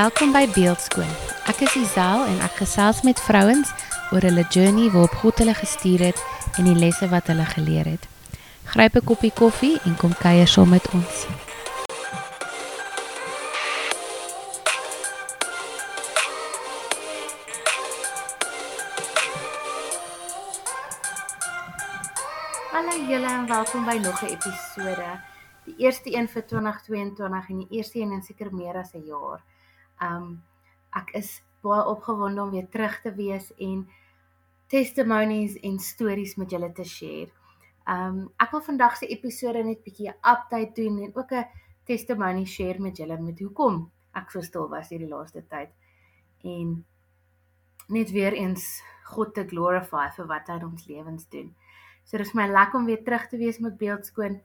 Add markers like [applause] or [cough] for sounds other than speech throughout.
Welkom by Beeldskoon. Ek is Isel en ek gesels met vrouens oor hulle journey waarop God hulle gestuur het en die lesse wat hulle geleer het. Gryp 'n koppie koffie en kom kuier saam met ons. Hallo julle en welkom by nog 'n episode. Die eerste een vir 2022 en die eerste een in seker meer as 'n jaar. Um ek is baie opgewonde om weer terug te wees en testimonies en stories met julle te share. Um ek wil vandag se episode net bietjie 'n update doen en ook 'n testimony share met julle met hoekom ek so stil was hierdie laaste tyd. En net weer eens God te glorify vir wat hy in ons lewens doen. So dis my lekker om weer terug te wees met beeldskoon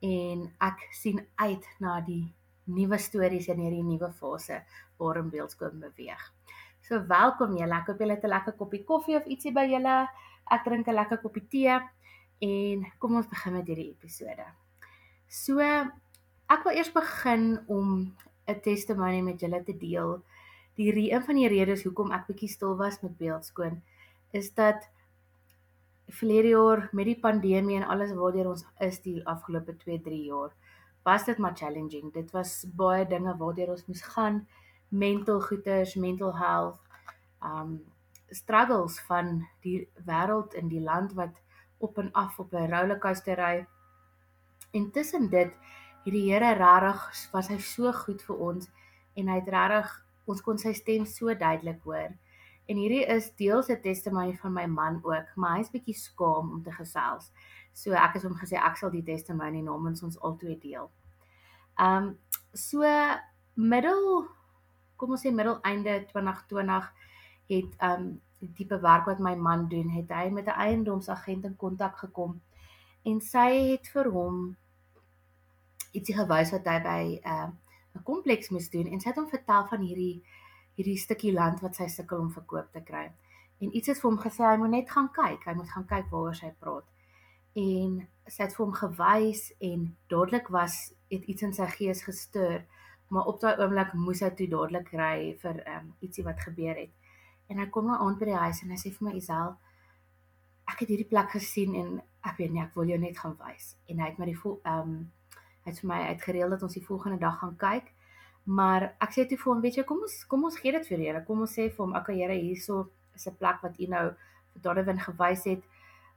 en ek sien uit na die nuwe stories in hierdie nuwe fase waarin beeldskoon beweeg. So welkom julle. Ek hoop julle het 'n lekker koppie koffie of ietsie by julle. Ek drink 'n lekker koppie tee en kom ons begin met hierdie episode. So ek wil eers begin om 'n testimony met julle te deel. Die een van die redes hoekom ek bietjie stil was met beeldskoon is dat verlede jaar met die pandemie en alles waardeur ons is die afgelope 2-3 jaar was dit maar challenging. Dit was baie dinge waardeur ons moes gaan, mental goeters, mental health, um struggles van die wêreld in die land wat op en af op 'n rollercoaster ry. En tussen dit het die Here regtig was hy so goed vir ons en hy het regtig ons kon sy stem so duidelik hoor. En hierdie is deels 'n testimony van my man ook, maar hy's bietjie skaam om te gesels. So ek het hom gesê ek sal die testimony namens ons albei deel. Ehm um, so middel kom ons sê middel einde 2020 het ehm um, die tipe werk wat my man doen, het hy met 'n eiendomsagent in kontak gekom en sy het vir hom ietsie gewys wat hy by ehm, 'n uh, kompleks moes doen en sy het hom vertel van hierdie hierdie stukkie land wat sy sukkel om verkoop te kry. En iets het vir hom gesê hy moet net gaan kyk, hy moet gaan kyk waaroor sy praat. En sy het vir hom gewys en dadelik was het iets in sy gees gestuur maar op daai oomblik moes hy toe dadelik ry vir um, ietsie wat gebeur het. En hy kom nou aan by die huis en hy sê vir my Isel ek het hierdie plek gesien en ek weet nie ek wil jou net gaan wys. En hy het my die ehm um, hy het vir my uitgereël dat ons die volgende dag gaan kyk maar ek sê toe vir hom weet jy kom ons kom ons gee dit vir Here kom ons sê vir hom okay Here hierso is 'n plek wat u nou vir Donovan gewys het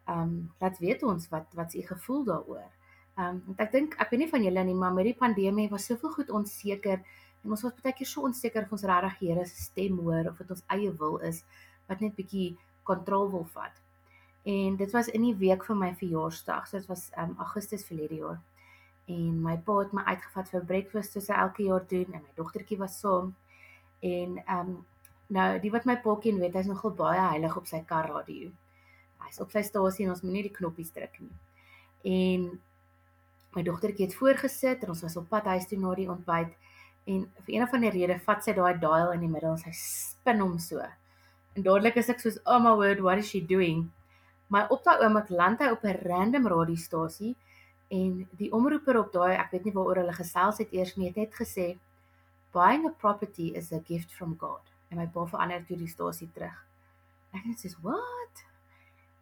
ehm um, laat weet ons wat wat is u gevoel daaroor. Ehm um, want ek dink ek weet nie van julle nie, maar met die pandemie was soveel goed onseker en ons was baie keer so onseker of ons regtig Here se stem hoor of dit ons eie wil is wat net bietjie kontrol wil vat. En dit was in die week van my verjaarsdag, so dit was ehm um, Augustus verlede jaar. En my pa het my uitgevat vir breakfast soos hy elke jaar doen en my dogtertjie was saam. En ehm um, nou die wat my pa ken weet hy's nogal baie heilig op sy kar radio hy's op sy stasie en ons moenie die knoppies druk nie. En my dogtertjie het voorgesit en ons was op pad huis toe na die ontbyt en vir een of ander rede vat sy daai dial in die middel en sy spin hom so. En dadelik is ek soos, "Oh my word, what is she doing?" Maar op daai oomblik land hy op 'n random radiostasie en die omroeper op daai, ek weet nie waaroor hulle gesels het eers nie, het net gesê, "Buying a property is a gift from God." En my pa verander toe die stasie terug. Ek net sê, "What?"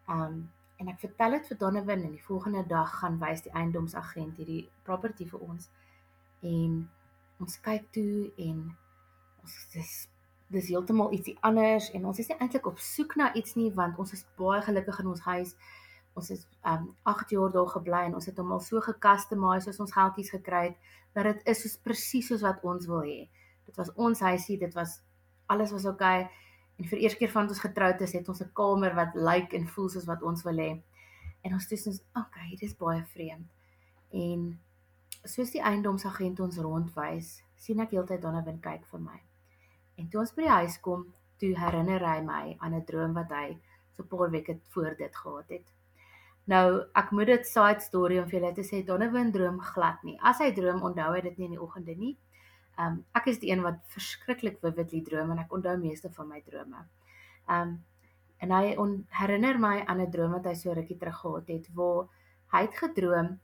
Um en ek vertel dit vir Donovan en die volgende dag gaan wys die eiendomsagent hierdie property vir ons. En ons kyk toe en ons dis dis heeltemal ietsie anders en ons is nie eintlik op soek na iets nie want ons is baie gelukkig in ons huis. Ons is um 8 jaar daar gebly en ons het hom al so gecustomize as ons geldjies gekry het dat dit is soos presies soos wat ons wil hê. Dit was ons huisie, dit was alles was oukei. Okay En vir eers keer van ons getroud is, het ons 'n kamer wat lyk like en voel soos wat ons wil hê. En ons sê ons, okay, dit is baie vreemd. En soos die eiendomsagent ons rondwys, sien ek heeltyd Donovan kyk vir my. En toe ons by die huis kom, toe herinner hy my aan 'n droom wat hy so 'n paar weke voor dit gehad het. Nou, ek moet dit side story om vir julle te sê Donovan droom glad nie. As hy droom, onthou hy dit nie in die oggende nie. Um ek is die een wat verskriklik vividly droom en ek onthou meeste van my drome. Um en hy herinner my aan 'n droom wat hy so rukkie terug gehad het waar hy het gedroom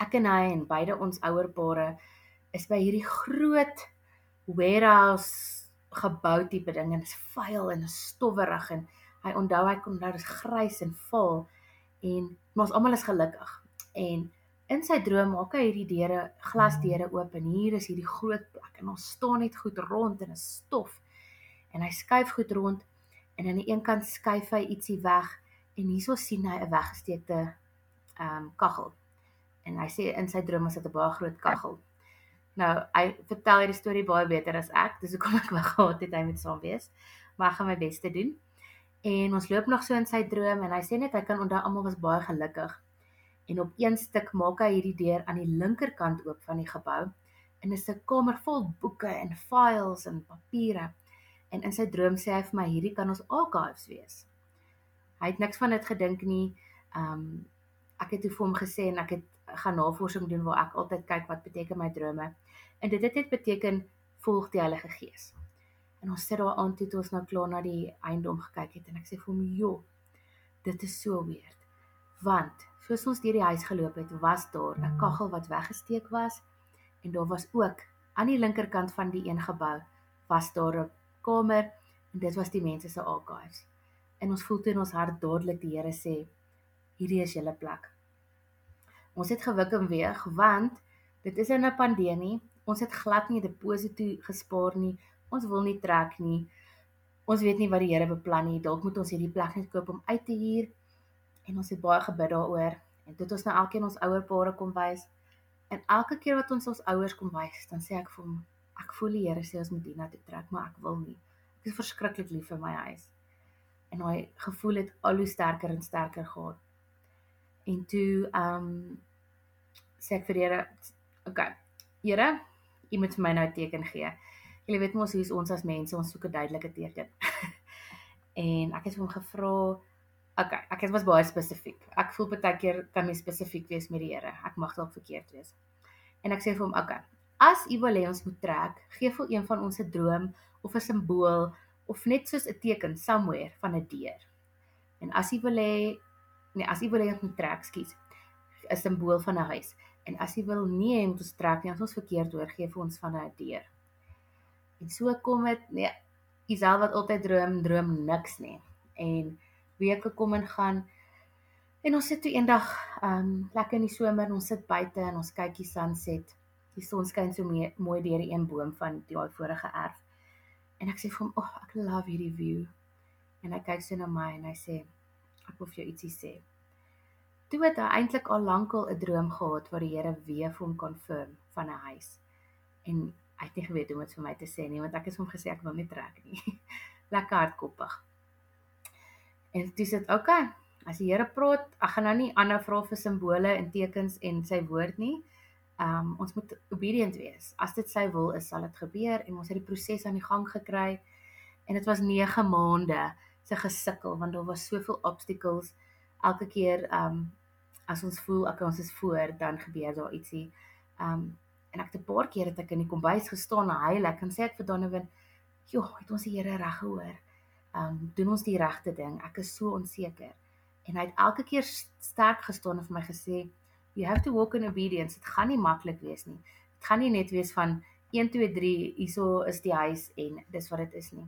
ek en hy en beide ons ouer pare is by hierdie groot warehouse gebou tipe ding en is vuil en stowwerig en hy onthou hy kon nou dis grys en vol en ons almal is gelukkig. En in sy droom maak hy hierdie deure glasdeure oop en hier is hierdie groot plek en ons staan net goed rond en is stof. En hy skuif goed rond en aan die een kant skuif hy ietsie weg en hierso sien hy 'n weggesteekte ehm um, kaggel. En hy sê in sy droom is dit 'n baie groot kaggel. Nou hy vertel hierdie storie baie beter as ek dis hoekom ek wou gehad het hy moet saam wees. Maar ek gaan my bes te doen en ons loop nog so in sy droom en hy sê net hy kan onthou almal was baie gelukkig en op een stuk maak hy hierdie deur aan die linkerkant oop van die gebou en is 'n kamer vol boeke en files en papiere en in sy droom sê hy vir my hierdie kan ons archives wees. Hy het niks van dit gedink nie. Um ek het toe vir hom gesê en ek het gaan navorsing doen waar ek altyd kyk wat beteken my drome. En dit het net beteken volg die Heilige Gees. En ons sit daar aan toe ons nou klaar na die eiendom gekyk het en ek sê vir hom, "Jo, dit is so weird." Want soos ons deur die huis geloop het, was daar 'n kaggel wat weggesteek was en daar was ook aan die linkerkant van die een gebou was daar 'n kamer en dit was die mense se archives. En ons voel toe in ons hart dadelik die Here sê hierdie is julle plek. Ons het gewik en weeg want dit is in 'n pandemie. Ons het glad nie 'n deposito gespaar nie. Ons wil nie trek nie. Ons weet nie wat die Here beplan nie. Dalk moet ons hierdie plek net koop om uit te huur. En ons het baie gebid daaroor. En dit ons nou elkeen ons ouer pare kom wys. En elke keer wat ons ons ouers kom wys, dan sê ek vir hom, ek voel die Here sê ons moet hierna toe trek, maar ek wil nie. Ek is verskriklik lief vir my huis. En hy gevoel het al hoe sterker en sterker gehad. En toe ehm um, sê ek vir die Here, okay. Here, U moet vir my nou teken gee. Jy weet mos hoe ons as mense, ons soek 'n duidelike teken. [laughs] en ek het hom gevra Okay, ek het was baie spesifiek. Ek voel baie keer kan my spesifiek wees met die Here. Ek mag dalk verkeerd wees. En ek sê vir hom, okay, As U wil hê ons moet trek, gee vir een van ons 'n droom of 'n simbool of net soos 'n teken somewhere van 'n deur. En as U wil hê nee, as U wil hê ons moet trek, skiet 'n simbool van 'n huis. En as U wil nie hê ons trek nie, ons verkeerd hoor, gee vir ons van 'n deur. En so kom dit, nee, Isel wat altyd droom, droom niks nie. En weke kom en gaan. En ons sit toe eendag, ehm, um, lekker in die somer, ons sit buite en ons kyk die sunset die son skyn so mee, mooi deur die een boom van die daai vorige erf. En ek sê vir hom, "Ag, oh, ek love hierdie view." En hy kyk so na my en hy sê, "Ek wil vir jou ietsie sê." Toe het hy eintlik al lankal 'n droom gehad waar die Here weer vir hom confirm van 'n huis. En hy het nie geweet hoe om dit vir my te sê nie, want ek het hom gesê ek wil nie trek nie. Lekker hardkoppig. En dit, okay. As die Here praat, ek gaan nou nie ander vra vir simbole en tekens en sy woord nie um ons moet obedient wees. As dit sy wil is, sal dit gebeur en ons het die proses aan die gang gekry. En dit was 9 maande se gesukkel want daar was soveel obstacles. Elke keer um as ons voel ek ons is voor, dan gebeur daar ietsie. Um en ek het 'n paar keer het ek in die kombuis gestaan en huil. Ek kan sê ek vir Donovan, "Joh, het ons die Here reg gehoor? Um doen ons die regte ding? Ek is so onseker." En hy het elke keer sterk gestaan en vir my gesê, you have to walk in obedience. Dit gaan nie maklik wees nie. Dit gaan nie net wees van 1 2 3 hierso is die huis en dis wat dit is nie.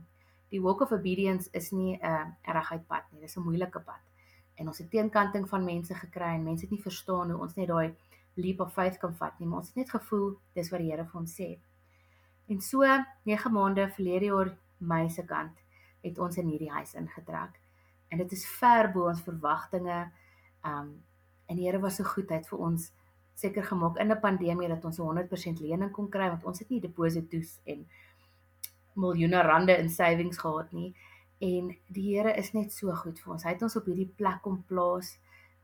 Die walk of obedience is nie 'n uh, reguit pad nie. Dis 'n moeilike pad. En ons het teenkanting van mense gekry en mense het nie verstaan hoe ons net daai leap of faith kan vat nie, maar ons het net gevoel dis wat die Here vir ons sê. En so 9 maande verlede jaar my se kant het ons in hierdie huis ingetrek. En dit is ver bo ons verwagtinge. Um En die Here was so goed, het vir ons seker gemaak in 'n pandemie dat ons 'n 100% lening kon kry want ons het nie deposito's en miljoene rande in savings gehad nie. En die Here is net so goed vir ons. Hy het ons op hierdie plek kom plaas.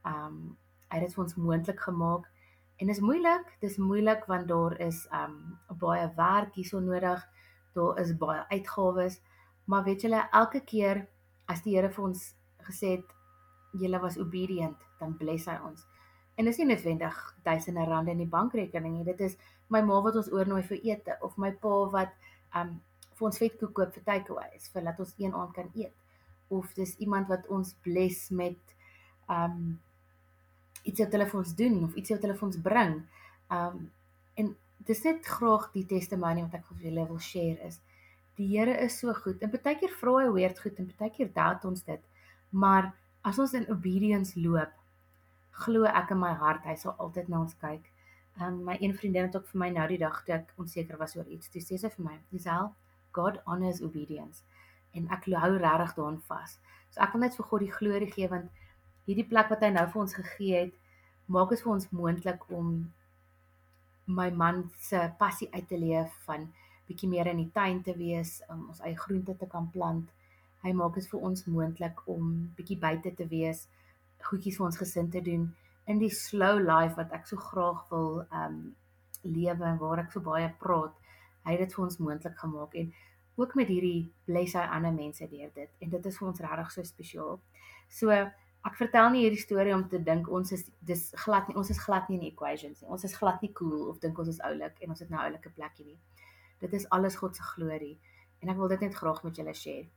Um hy het dit vir ons moontlik gemaak. En dit is moeilik, dis moeilik want daar is um baie werk hierso nodig. Daar is baie uitgawes. Maar weet julle, elke keer as die Here vir ons gesê het julle was obedient, dan bless hy ons. En dis nie noodwendig duisende rande in die bankrekening nie. Dit is my ma wat ons oornooi vir ete of my pa wat um vir ons vetkoek koop vir takeaways vir laat ons een aand kan eet. Of dis iemand wat ons bless met um iets wat hulle vir ons doen of iets wat hulle vir ons bring. Um en dis net graag die testimonie wat ek vir julle wil share is. Die Here is so goed. En baie keer vra hy weird goed en baie keer doubt ons dit. Maar as ons in obedience loop, glo ek in my hart hy sal altyd na ons kyk. Um my een vriendin het ook vir my nou die dag toe ek onseker was oor iets, toe sê sy vir my, "Gisel, God honors obedience." En ek hou regtig daaraan vas. So ek wil net vir God die glorie gee want hierdie plek wat hy nou vir ons gegee het, maak dit vir ons moontlik om my man se passie uit te leef van bietjie meer in die tuin te wees, om ons eie groente te kan plant. Hy maak dit vir ons moontlik om bietjie buite te wees, goedjies vir ons gesin te doen in die slow life wat ek so graag wil um lewe en waar ek so baie praat. Hy het dit vir ons moontlik gemaak en ook met hierdie bless hy ander mense deur dit en dit is vir ons regtig so spesiaal. So ek vertel nie hierdie storie om te dink ons is dis glad nie ons is glad nie in equations nie. Ons is glad nie cool of dink ons is oulik en ons het nou 'n oulike plekkie nie. Dit is alles God se glorie en ek wil dit net graag met julle share.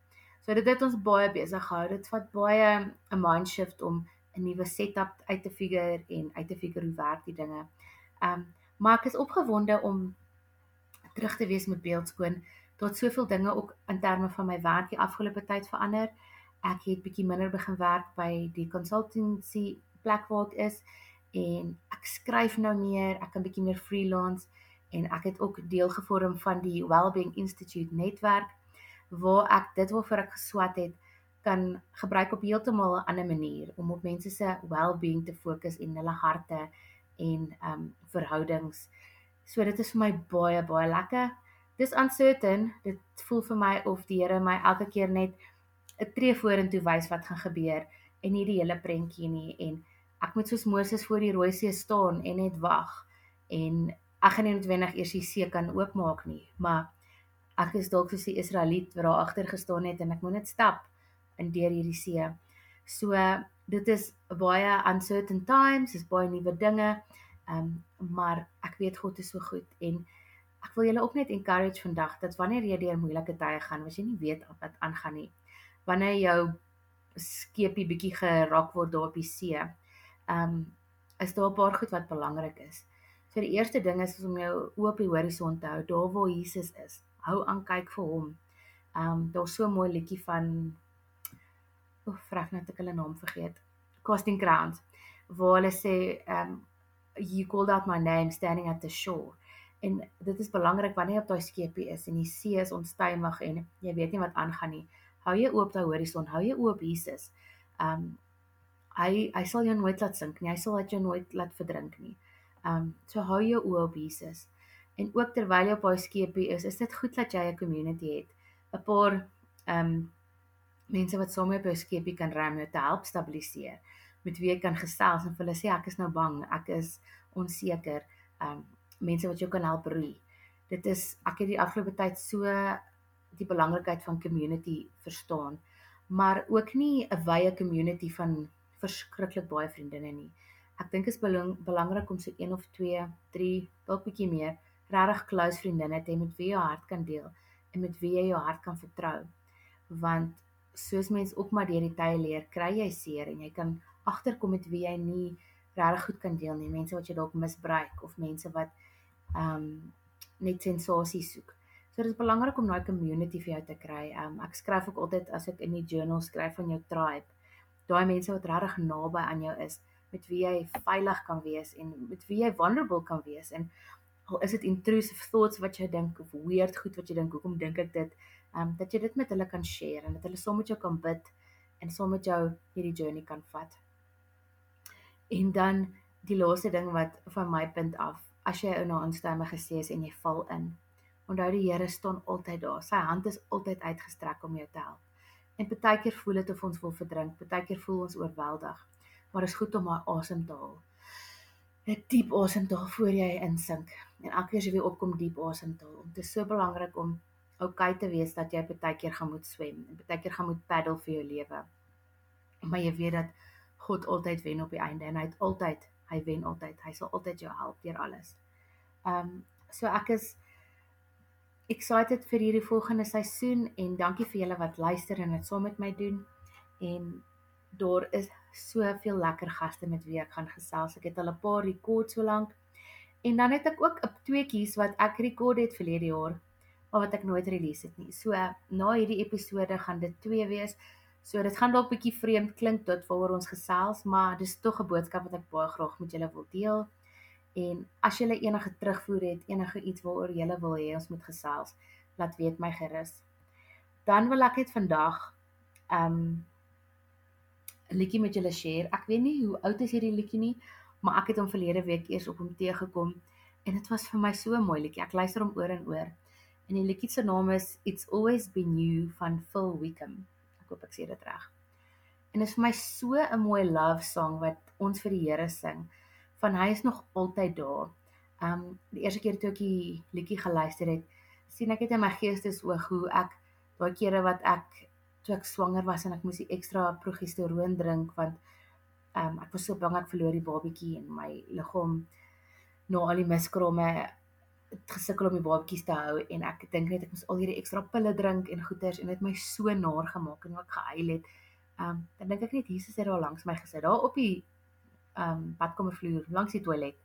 So dit het ons baie besig gehou. Dit vat baie 'n mind shift om 'n nuwe setup uit te figure en uit te figure hoe werk die dinge. Um, maar ek is opgewonde om terug te wees met beeldskoon. Tot soveel dinge ook in terme van my werk die afgelope tyd verander. Ek het bietjie minder begin werk by die consultancy plek waar ek is en ek skryf nou meer, ek kan bietjie meer freelance en ek het ook deel gevorm van die Wellbeing Institute netwerk waar ek dit waarvoor ek geswat het kan gebruik op heeltemal 'n ander manier om op mense se well-being te fokus en hulle harte en um verhoudings. So dit is vir my baie baie lekker. Dis uncertain. Dit voel vir my of die Here my elke keer net 'n tree vorentoe wys wat gaan gebeur en nie die hele prentjie nie en ek moet soos Moses voor die Rooi See staan en net wag en ek gaan nie noodwendig eers die see kan oopmaak nie, maar ek is dalk soos die Israeliet wat daar agter gestaan het en ek moet net stap in deur hierdie see. So dit is baie uncertain times, is baie nuwe dinge. Ehm um, maar ek weet God is so goed en ek wil julle ook net encourage vandag dat wanneer jy deur moeilike tye gaan, as jy nie weet wat aangaan nie, wanneer jou skepie bietjie geraak word daar op die see, ehm um, is daar 'n paar goed wat belangrik is. So die eerste ding is om jou oë op die horison te hou, daar waar Jesus is hou aan kyk vir hom. Ehm um, daar's so 'n mooi liedjie van o, vrek net ek hulle naam vergeet. Casting Crowns waar hulle sê ehm um, you called out my name standing at the shore. En dit is belangrik wanneer jy op daai skepie is en die see is onstuimig en jy weet nie wat aangaan nie. Hou jy oop daai horison, hou jy oop Jesus. Um, hy hy sal jou nooit laat sink nie. Hy sal jou nooit laat verdrink nie. Um, so hou jou oë op Jesus. En ook terwyl jy op daai skepie is, is dit goed dat jy 'n community het. 'n Paar um, mense wat saam met jou skepie kan ram jou te help stabiliseer. Met wie jy kan gesels en vir hulle sê ek is nou bang, ek is onseker. Um, mense wat jou kan help roei. Dit is ek het die afgelope tyd so die belangrikheid van community verstaan, maar ook nie 'n wye community van verskriklik baie vriendinne nie. Ek dink dit is belang, belangrik om so 1 of 2, 3, dalk bietjie meer regtig close vriendinne te hê met wie jy hart kan deel en met wie jy jou hart kan vertrou. Want soos mens ook maar deur die tye leer, kry jy seer en jy kan agterkom met wie jy nie regtig goed kan deel nie. Mense wat jy dalk misbruik of mense wat ehm um, net sensasie soek. So dit is belangrik om daai community vir jou te kry. Um, ek skryf ook altyd as ek in die journal skryf van jou tribe. Daai mense wat regtig naby aan jou is, met wie jy veilig kan wees en met wie jy vulnerable kan wees en al is dit intrusive thoughts wat jy dink of weird goed wat jy dink hoekom dink ek dit um dat jy dit met hulle kan share en dat hulle saam met jou kan bid en saam met jou hierdie journey kan vat. En dan die laaste ding wat van my punt af, as jy ou na instemme gesê is en jy val in, onthou die Here staan altyd daar. Sy hand is altyd uitgestrek om jou te help. En baie keer voel dit of ons wil verdrink, baie keer voel ons oorweldig, maar is goed om maar asem te haal. 'n diep asemhaal voor jy insink en elke keer as jy weer opkom diep asemhaal. Dit is so belangrik om oukei te wees dat jy baie keer gaan moet swem en baie keer gaan moet paddle vir jou lewe. Maar jy weet dat God altyd wen op die einde en hy het altyd, hy wen altyd. Hy sal altyd jou help deur alles. Ehm um, so ek is excited vir hierdie volgende seisoen en dankie vir julle wat luister en dit saam met my doen en daar is soveel lekker gaste met wie ek gaan gesels. Ek het al 'n paar rekord so lank En dan het ek ook 'n tweeetjies wat ek rekord het verlede jaar, maar wat ek nooit release het nie. So na hierdie episode gaan dit twee wees. So dit gaan dalk bietjie vreemd klink tot waaroor ons gesels, maar dis tog 'n boodskap wat ek baie graag met julle wil deel. En as julle enige terugvoer het, enige iets waaroor julle wil hê ons moet gesels, laat weet my gerus. Dan wil ek net vandag um 'n liedjie met julle share. Ek weet nie hoe oud is hierdie liedjie nie, maar ek het hom verlede week eers op hom teëgekom en dit was vir my so 'n mooi liedjie. Ek luister hom oor en oor. En die liedjie se naam is It's Always Been You van Phil Wickham. Ek hoop ek sê dit reg. En dit is vir my so 'n mooi love song wat ons vir die Here sing. Van hy is nog altyd daar. Um die eerste keer toe ek die liedjie geluister het, sien ek dit in my geestesoog hoe ek daai kere wat ek toe ek swanger was en ek moes die ekstra progesteroon drink want um, ek was so bang ek verloor die babatjie en my liggaam na al die miskrame gesukkel om die babatjies te hou en ek dink net ek moes al hierdie ekstra pille drink en goeters en dit my so naar gemaak en ook gehuil het. Um dan dink ek net Jesus het daar langs my gesit daar op die um badkamervloer langs die toilet.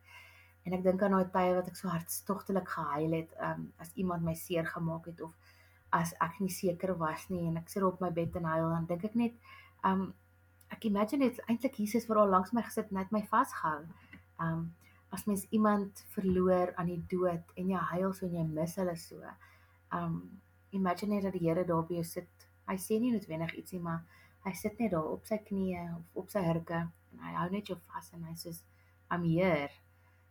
En ek dink aan daai tye wat ek so hartstogtelik gehuil het um as iemand my seer gemaak het of as ek nie seker was nie en ek sit op my bed en huil dan dink ek net um ek imagine dit eintlik Jesus wat daar langs my gesit en het my vasgehou. Um as mens iemand verloor aan die dood en jy huil so en jy mis hulle so. Um imagine net dat die Here daar by jou sit. Hy sê nie noodwendig ietsie maar hy sit net daar op sy knieë of op sy hurke en hy hou net jou vas en hy sê I'm here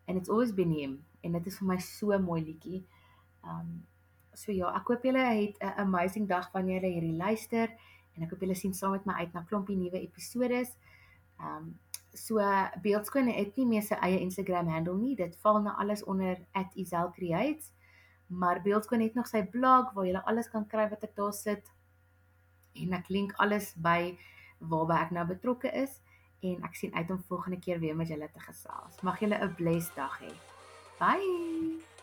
and it's always been him en dit is vir my so mooi liedjie. Um so ja, ek hoop julle het 'n amazing dag wanneer julle hierdie luister en ek hoop julle sien saam met my uit na klompie nuwe episodes. Um, so Beeldskoon het nie meer sy eie Instagram handle nie. Dit val nou alles onder @iselcreates. Maar Beeldskoon het nog sy blog waar jy alles kan kry wat ek daar sit. En ek link alles by waarby ek nou betrokke is en ek sien uit om volgende keer weer met julle te gesels. Mag julle 'n blessed dag hê. Bye.